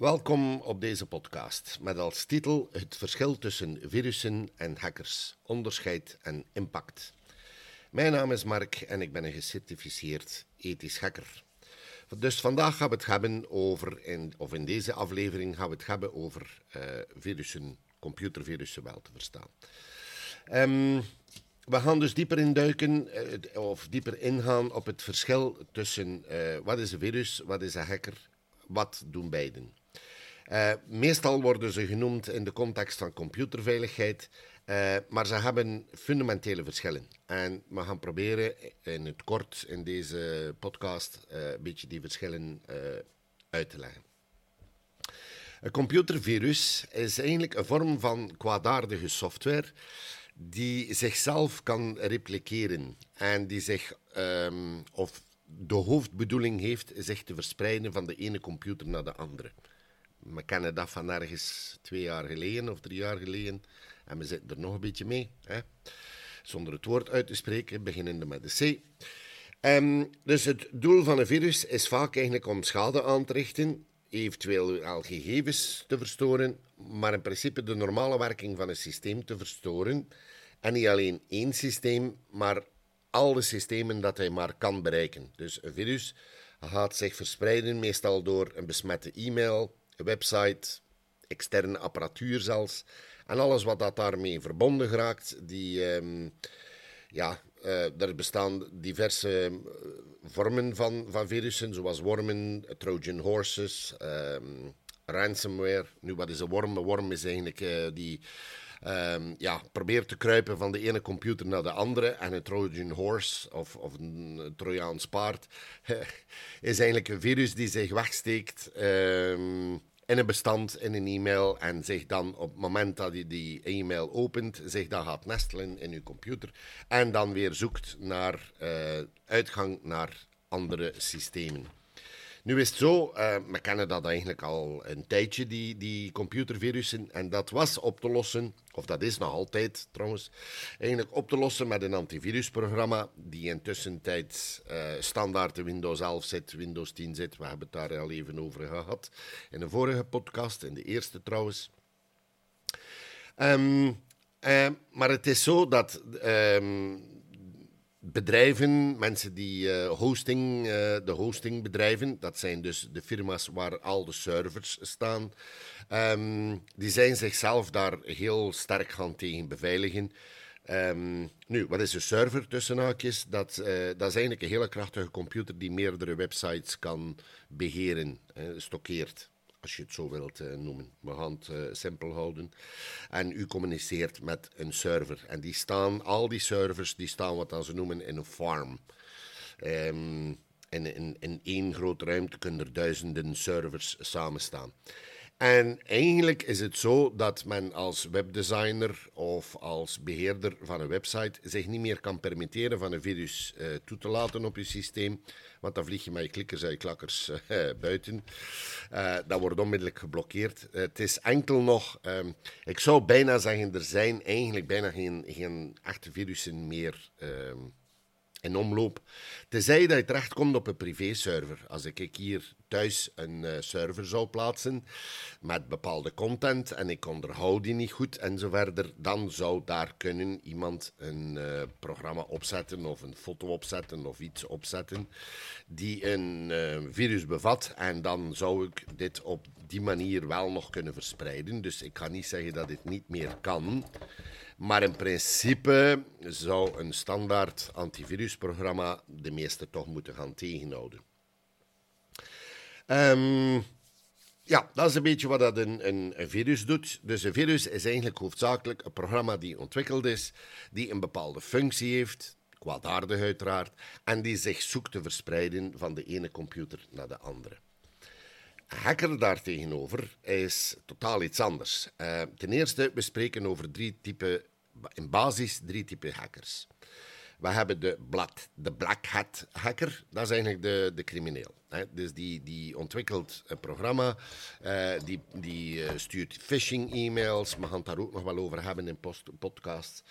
Welkom op deze podcast met als titel Het verschil tussen virussen en hackers, onderscheid en impact. Mijn naam is Mark en ik ben een gecertificeerd ethisch hacker. Dus vandaag gaan we het hebben over, of in deze aflevering gaan we het hebben over uh, virussen, computervirussen wel te verstaan. Um, we gaan dus dieper induiken, uh, of dieper ingaan op het verschil tussen uh, wat is een virus, wat is een hacker, wat doen beiden. Uh, meestal worden ze genoemd in de context van computerveiligheid, uh, maar ze hebben fundamentele verschillen. En we gaan proberen in het kort in deze podcast uh, een beetje die verschillen uit te leggen. Een computervirus is eigenlijk een vorm van kwaadaardige software die zichzelf kan repliceren en die zich, um, of de hoofdbedoeling heeft, zich te verspreiden van de ene computer naar de andere. We kennen dat van ergens twee jaar geleden of drie jaar geleden. En we zitten er nog een beetje mee. Hè? Zonder het woord uit te spreken, beginnende met de C. Um, dus het doel van een virus is vaak eigenlijk om schade aan te richten, eventueel al gegevens te verstoren, maar in principe de normale werking van een systeem te verstoren. En niet alleen één systeem, maar alle systemen dat hij maar kan bereiken. Dus een virus gaat zich verspreiden, meestal door een besmette e-mail, website, externe apparatuur zelfs. En alles wat dat daarmee verbonden geraakt, die, um, ja, uh, er bestaan diverse ehm, vormen van, van virussen, zoals wormen, Trojan horses, um, ransomware. Nu, wat is een worm? Een worm is eigenlijk uh, die ja, probeert te kruipen van de ene computer naar de andere. En een Trojan horse of, of een Trojaans paard is eigenlijk een virus die zich wegsteekt in een bestand, in een e-mail. En zich dan op het moment dat je die e-mail opent, zich dan gaat nestelen in je computer. En dan weer zoekt naar uh, uitgang naar andere systemen. Nu is het zo, we kennen dat eigenlijk al een tijdje, die, die computervirussen. En dat was op te lossen, of dat is nog altijd trouwens, eigenlijk op te lossen met een antivirusprogramma die intussen tijd uh, standaard in Windows 11 zit, Windows 10 zit. We hebben het daar al even over gehad in een vorige podcast, in de eerste trouwens. Um, uh, maar het is zo dat um, bedrijven, mensen die uh, hosting, uh, de hostingbedrijven, dat zijn dus de firma's waar al de servers staan, um, die zijn zichzelf daar heel sterk gaan tegen beveiligen. Um, nu, wat is een server tussen haakjes? Dat, uh, dat is eigenlijk een hele krachtige computer die meerdere websites kan beheren, stokkeert als je het zo wilt uh, noemen. We gaan uh, simpel houden. En u communiceert met een server. En die staan, al die servers, die staan wat ze noemen in een farm. Um, in, in, in één grote ruimte kunnen er duizenden servers samen staan. En eigenlijk is het zo dat men als webdesigner of als beheerder van een website zich niet meer kan permitteren van een virus uh, toe te laten op je systeem, want dan vlieg je met je klikkers en je klakkers uh, buiten. Uh, dat wordt onmiddellijk geblokkeerd. het is enkel nog, um, ik zou bijna zeggen, er zijn eigenlijk bijna geen, geen echte virussen meer. Um, in omloop. Tenzij dat je terechtkomt op een privé-server. Als ik hier thuis een uh, server zou plaatsen met bepaalde content en ik onderhoud die niet goed en zo verder, dan zou daar kunnen iemand een uh, programma opzetten of een foto opzetten of iets opzetten die een uh, virus bevat en dan zou ik dit op die manier wel nog kunnen verspreiden. Dus ik kan niet zeggen dat dit niet meer kan. Maar in principe zou een standaard antivirusprogramma de meeste toch moeten gaan tegenhouden. Um, ja, dat is een beetje wat dat een, een, virus doet. Dus een virus is eigenlijk hoofdzakelijk een programma die ontwikkeld is, die een bepaalde functie heeft, kwaadaardig uiteraard, en die zich zoekt te verspreiden van de ene computer naar de andere. Hacker daartegenover is totaal iets anders. Uh, ten eerste, we spreken over drie typen in basis drie typen hackers. We hebben de black, de black hat hacker, dat is eigenlijk de, de crimineel. Hè. Dus die, die ontwikkelt een programma, uh, die, die uh, stuurt phishing-e-mails, we gaan het daar ook nog wel over hebben in post, podcast.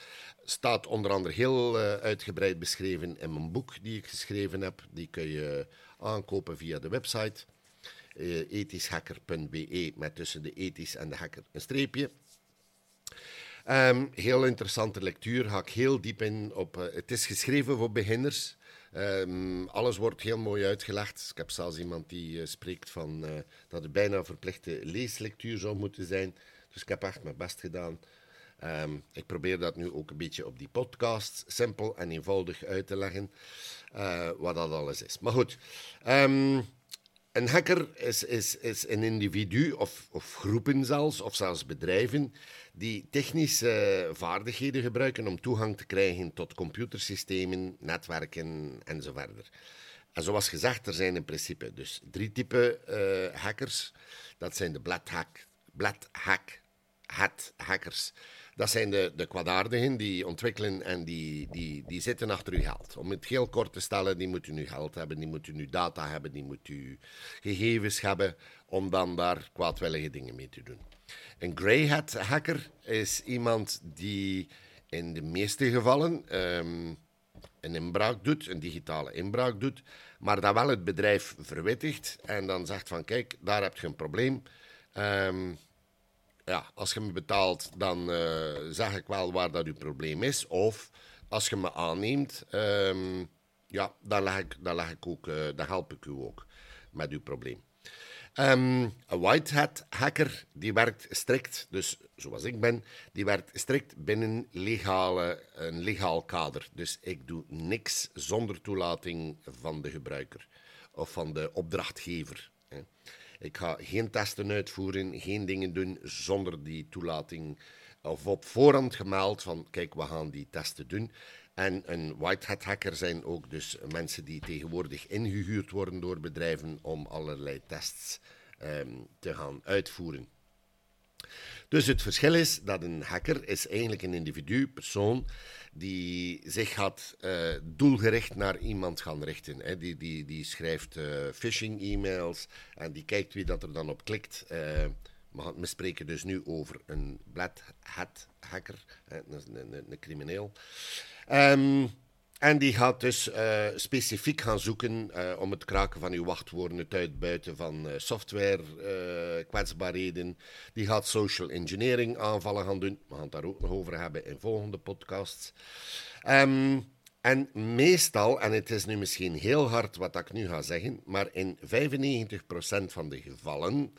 Staat onder andere heel uh, uitgebreid beschreven in mijn boek die ik geschreven heb. Die kun je aankopen via de website. ethischhacker.be met tussen de ethisch en de hacker een streepje. Um, heel interessante lectuur, ga ik heel diep in op. Uh, het is geschreven voor beginners. Um, alles wordt heel mooi uitgelegd. Ik heb zelfs iemand die uh, spreekt van uh, dat het bijna verplichte leeslectuur zou moeten zijn. Dus ik heb echt mijn best gedaan. Um, ik probeer dat nu ook een beetje op die podcast simpel en eenvoudig uit te leggen wat dat alles is. Maar goed, een hacker is, is, is een individu of, of groepen zelfs, of zelfs bedrijven, die technische vaardigheden gebruiken om toegang te krijgen tot computersystemen, netwerken enzovoort. En zoals gezegd, er zijn in principe dus drie typen uh, hackers. Dat zijn de black hack, black hack, hat hackers. Dat zijn de, de kwaadaardigen die ontwikkelen en die, die, die zitten achter uw geld. Om het heel kort te stellen, die moeten nu geld hebben, die moeten nu data hebben, die moeten u gegevens hebben om dan daar kwaadwillige dingen mee te doen. Een grey hat hacker is iemand die in de meeste gevallen um, een inbraak doet, een digitale inbraak doet, maar dan wel het bedrijf verwittigt en dan zegt van kijk, daar heb je een probleem. Um, ja, als je me betaalt, dan uh, zeg ik wel waar dat uw probleem is. Of als je me aanneemt, um, ja, dan, leg ik, dan, leg ik ook, uh, dan help ik u ook met uw probleem. Um, een white hat hacker die werkt strikt, dus zoals ik ben, die werkt strikt binnen legale, een legaal kader. Dus ik doe niks zonder toelating van de gebruiker of van de opdrachtgever. Hè. Ik ga geen testen uitvoeren, geen dingen doen zonder die toelating of op voorhand gemeld van kijk, we gaan die testen doen. En een white hat hacker zijn ook dus mensen die tegenwoordig ingehuurd worden door bedrijven om allerlei tests um, te gaan uitvoeren. Dus het verschil is dat een hacker is eigenlijk een individu, persoon, die zich gaat uh, doelgericht naar iemand gaan richten. Hè. Die, die, die schrijft uh, phishing-e-mails en die kijkt wie dat er dan op klikt. Uh, we spreken dus nu over een black hat hacker, een, crimineel. Um, en die gaat dus uh, specifiek gaan zoeken uh, om het kraken van uw wachtwoorden, het uitbuiten van uh, software, kwetsbaarheden. Die gaat social engineering aanvallen gaan doen. We gaan het daar ook nog over hebben in volgende podcasts. Um, en meestal, en het is nu misschien heel hard wat ik nu ga zeggen, maar in 95% van de gevallen,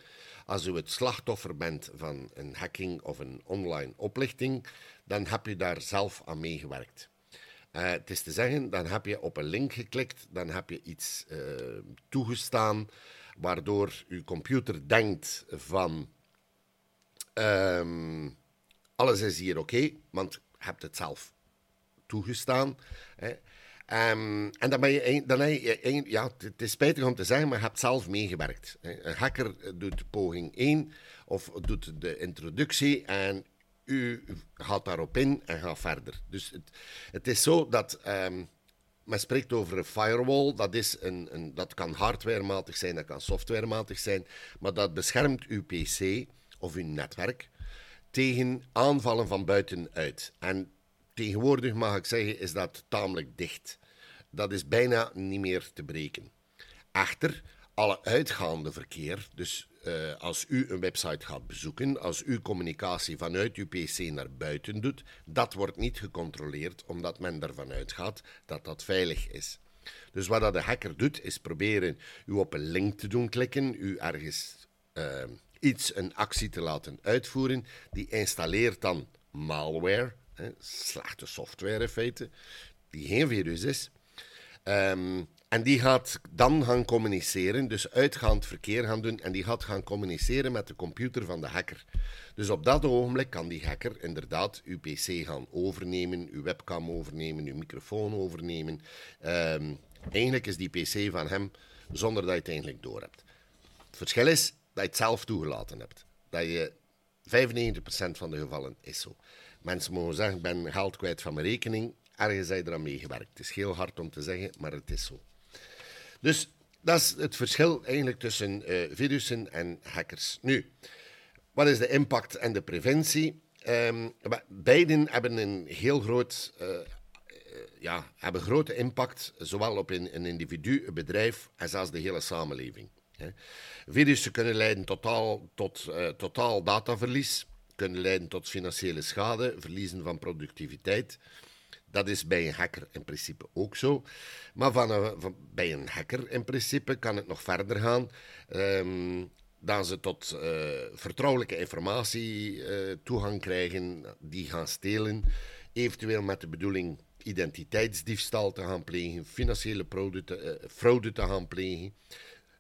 als u het slachtoffer bent van een hacking of een online oplichting, dan heb je daar zelf aan meegewerkt. Uh, het is te zeggen, dan heb je op een link geklikt, dan heb je iets uh, toegestaan, waardoor je computer denkt van um, alles is hier oké, want je hebt het zelf toegestaan. Hè. Um, en dan ben je, dan je, ja, het is spijtig om te zeggen, maar je hebt zelf meegewerkt. Een hacker doet poging 1 of doet de introductie en u gaat daarop in en gaat verder. Dus het, het is zo dat um, men spreekt over een firewall. Dat, is een, een, dat kan hardwarematig zijn, dat kan softwarematig zijn, maar dat beschermt uw PC of uw netwerk tegen aanvallen van buitenuit. En tegenwoordig mag ik zeggen, is dat tamelijk dicht. Dat is bijna niet meer te breken. Echter, alle uitgaande verkeer, dus uh, als u een website gaat bezoeken, als u communicatie vanuit uw PC naar buiten doet, dat wordt niet gecontroleerd omdat men ervan uitgaat dat dat veilig is. Dus wat dat de hacker doet, is proberen u op een link te doen klikken, u ergens uh, iets, een actie te laten uitvoeren. Die installeert dan malware, hè, slechte software in feite, die geen virus is. Um, en die gaat dan gaan communiceren, dus uitgaand verkeer gaan doen, en die gaat gaan communiceren met de computer van de hacker. Dus op dat ogenblik kan die hacker inderdaad uw PC gaan overnemen, uw webcam overnemen, uw microfoon overnemen. Um, eigenlijk is die PC van hem zonder dat je het eigenlijk door hebt. Het verschil is dat je het zelf toegelaten hebt. Dat je 95% van de gevallen is zo. Mensen mogen zeggen, ik ben geld kwijt van mijn rekening. Ergens zijn er aan meegewerkt. Het is heel hard om te zeggen, maar het is zo. Dus dat is het verschil eigenlijk tussen uh, virussen en hackers. Nu, wat is de impact en de preventie? Um, beiden hebben een heel groot, uh, ja, hebben grote impact, zowel op een, een individu, een bedrijf en zelfs de hele samenleving. Virussen kunnen leiden totaal, tot totaal dataverlies, kunnen leiden tot financiële schade, verliezen van productiviteit. Dat is bij een hacker in principe ook zo. Maar van van, bij een hacker in principe kan het nog verder gaan. Um, dat ze tot uh, vertrouwelijke informatie uh, toegang krijgen, die gaan stelen. Eventueel met de bedoeling identiteitsdiefstal te gaan plegen, financiële uh, fraude te gaan plegen.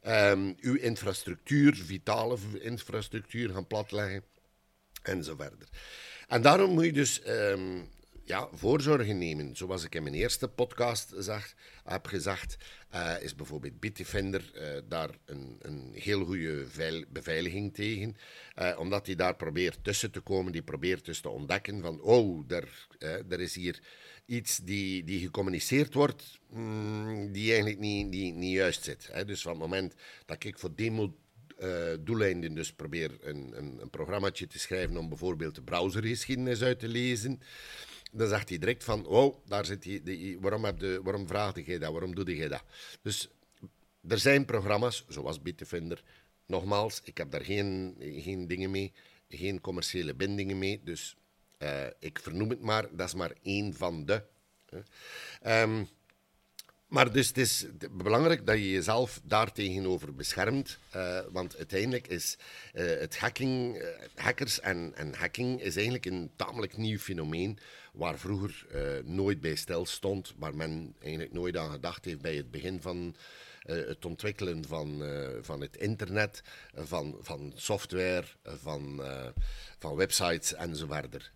Um, uw infrastructuur, vitale infrastructuur gaan platleggen en zo verder. En daarom moet je dus um, ja, voorzorgen nemen. Zoals ik in mijn eerste podcast zag, heb gezegd, uh, is bijvoorbeeld Bitdefender uh, daar een, een heel goede beveiliging tegen. Uh, omdat hij daar probeert tussen te komen, die probeert dus te ontdekken van, oh, er, er is hier iets die, die gecommuniceerd wordt, mm, die eigenlijk niet, niet, niet juist zit. Hè. Dus van het moment dat ik voor demo doeleinden dus probeer een, een, een programmaatje te schrijven om bijvoorbeeld de browsergeschiedenis uit te lezen, dan zegt hij direct van, oh, daar zit hij, waarom, heb de, waarom vraagde jij dat, waarom doe je dat? Dus er zijn programma's, zoals Bitdefender, nogmaals, ik heb daar geen, geen dingen mee, geen commerciële bindingen mee, dus uh, ik vernoem het maar, dat is maar één van de. Maar dus het is belangrijk dat je jezelf daartegenover beschermt. Uh, want uiteindelijk is uh, het hacking, uh, hackers en, en, hacking is eigenlijk een tamelijk nieuw fenomeen waar vroeger nooit bij stil stond, waar men eigenlijk nooit aan gedacht heeft bij het begin van het ontwikkelen van, van het internet, van, van software, van, van websites enzovoort.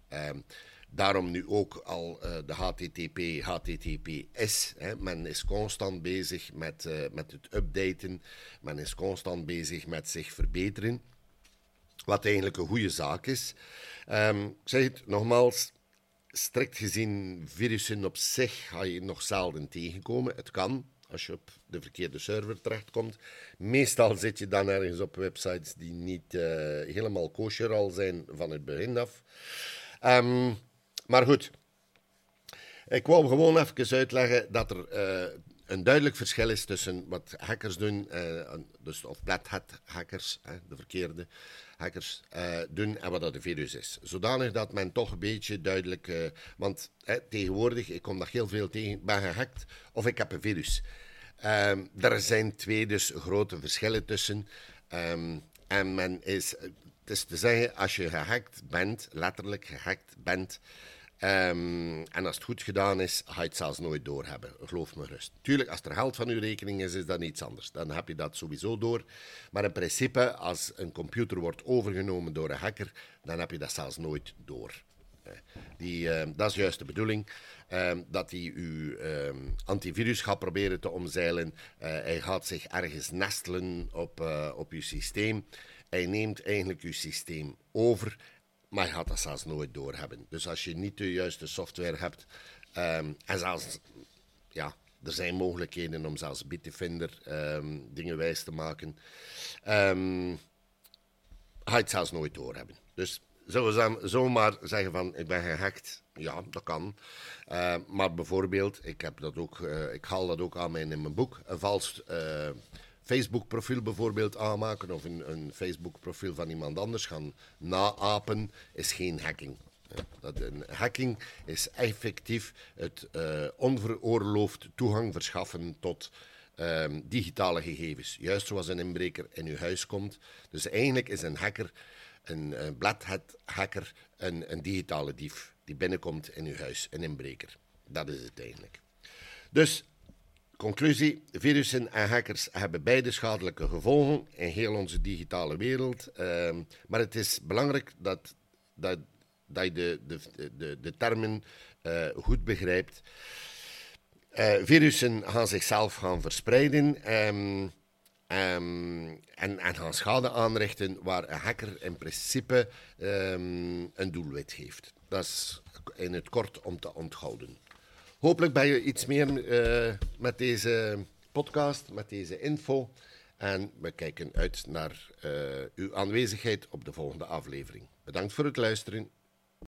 Ehm, Daarom nu ook al uh, de HTTP, HTTPS. Hè. Men is constant bezig met, uh, met het updaten. Men is constant bezig met zich verbeteren. Wat eigenlijk een goede zaak is. Um, ik zeg het nogmaals, strikt gezien, virussen op zich ga je nog zelden tegenkomen. Het kan, als je op de verkeerde server terechtkomt. Meestal zit je dan ergens op websites die niet uh, helemaal kosher al zijn van het begin af. Um, maar goed, ik wou gewoon even uitleggen dat er uh, een duidelijk verschil is tussen wat hackers doen, uh, dus, of black hackers, de verkeerde hackers, eh, doen en wat dat een virus is. Zodanig dat men toch een beetje duidelijk, want tegenwoordig, ik kom daar heel veel tegen, ben gehackt of ik heb een virus. Um, er zijn twee dus grote verschillen tussen. Um, en men is, het is te zeggen, als je gehackt bent, letterlijk gehackt bent, Um, en als het goed gedaan is, ga je het zelfs nooit doorhebben. Geloof me rust. Tuurlijk, als er geld van uw rekening is, is dat iets anders. Dan heb je dat sowieso door. Maar in principe, als een computer wordt overgenomen door een hacker, dan heb je dat zelfs nooit door. Eh, die, uh, dat is juist de bedoeling. Uh, dat hij uw ehm, antivirus gaat proberen te omzeilen. Eh, hij gaat zich ergens nestelen op, uh, op uw systeem. Hij neemt eigenlijk uw systeem over maar je gaat dat zelfs nooit doorhebben. Dus als je niet de juiste software hebt, um, en zelfs, ja, er zijn mogelijkheden om zelfs Bitdefender um, dingen wijs te maken, um, ga je het zelfs nooit doorhebben. Dus zullen zomaar zeggen van, ik ben gehackt? Ja, dat kan. Maar bijvoorbeeld, ik, heb dat ook, uh, ik haal dat ook aan in mijn boek, een vals... Uh, Facebook-profiel bijvoorbeeld aanmaken of een, een Facebook-profiel van iemand anders gaan naapen, is geen hacking. Dat een hacking is effectief het uh, onveroorloofd toegang verschaffen tot um, digitale gegevens. Juist zoals een inbreker in uw huis komt. Dus eigenlijk is een hacker, een, een blackhat hacker, een, een digitale dief die binnenkomt in uw huis, een inbreker. Dat is het eigenlijk. Dus Conclusie: virussen en hackers hebben beide schadelijke gevolgen in heel onze digitale wereld. Uh, maar het is belangrijk dat, dat, dat je de, de, de, de termen uh, goed begrijpt. Uh, virussen gaan zichzelf gaan verspreiden um, um, en, en gaan schade aanrichten waar een hacker in principe een doelwit heeft. Dat is in het kort om te onthouden. Hopelijk ben je iets meer uh, met deze podcast, met deze info. En we kijken uit naar uh, uw aanwezigheid op de volgende aflevering. Bedankt voor het luisteren.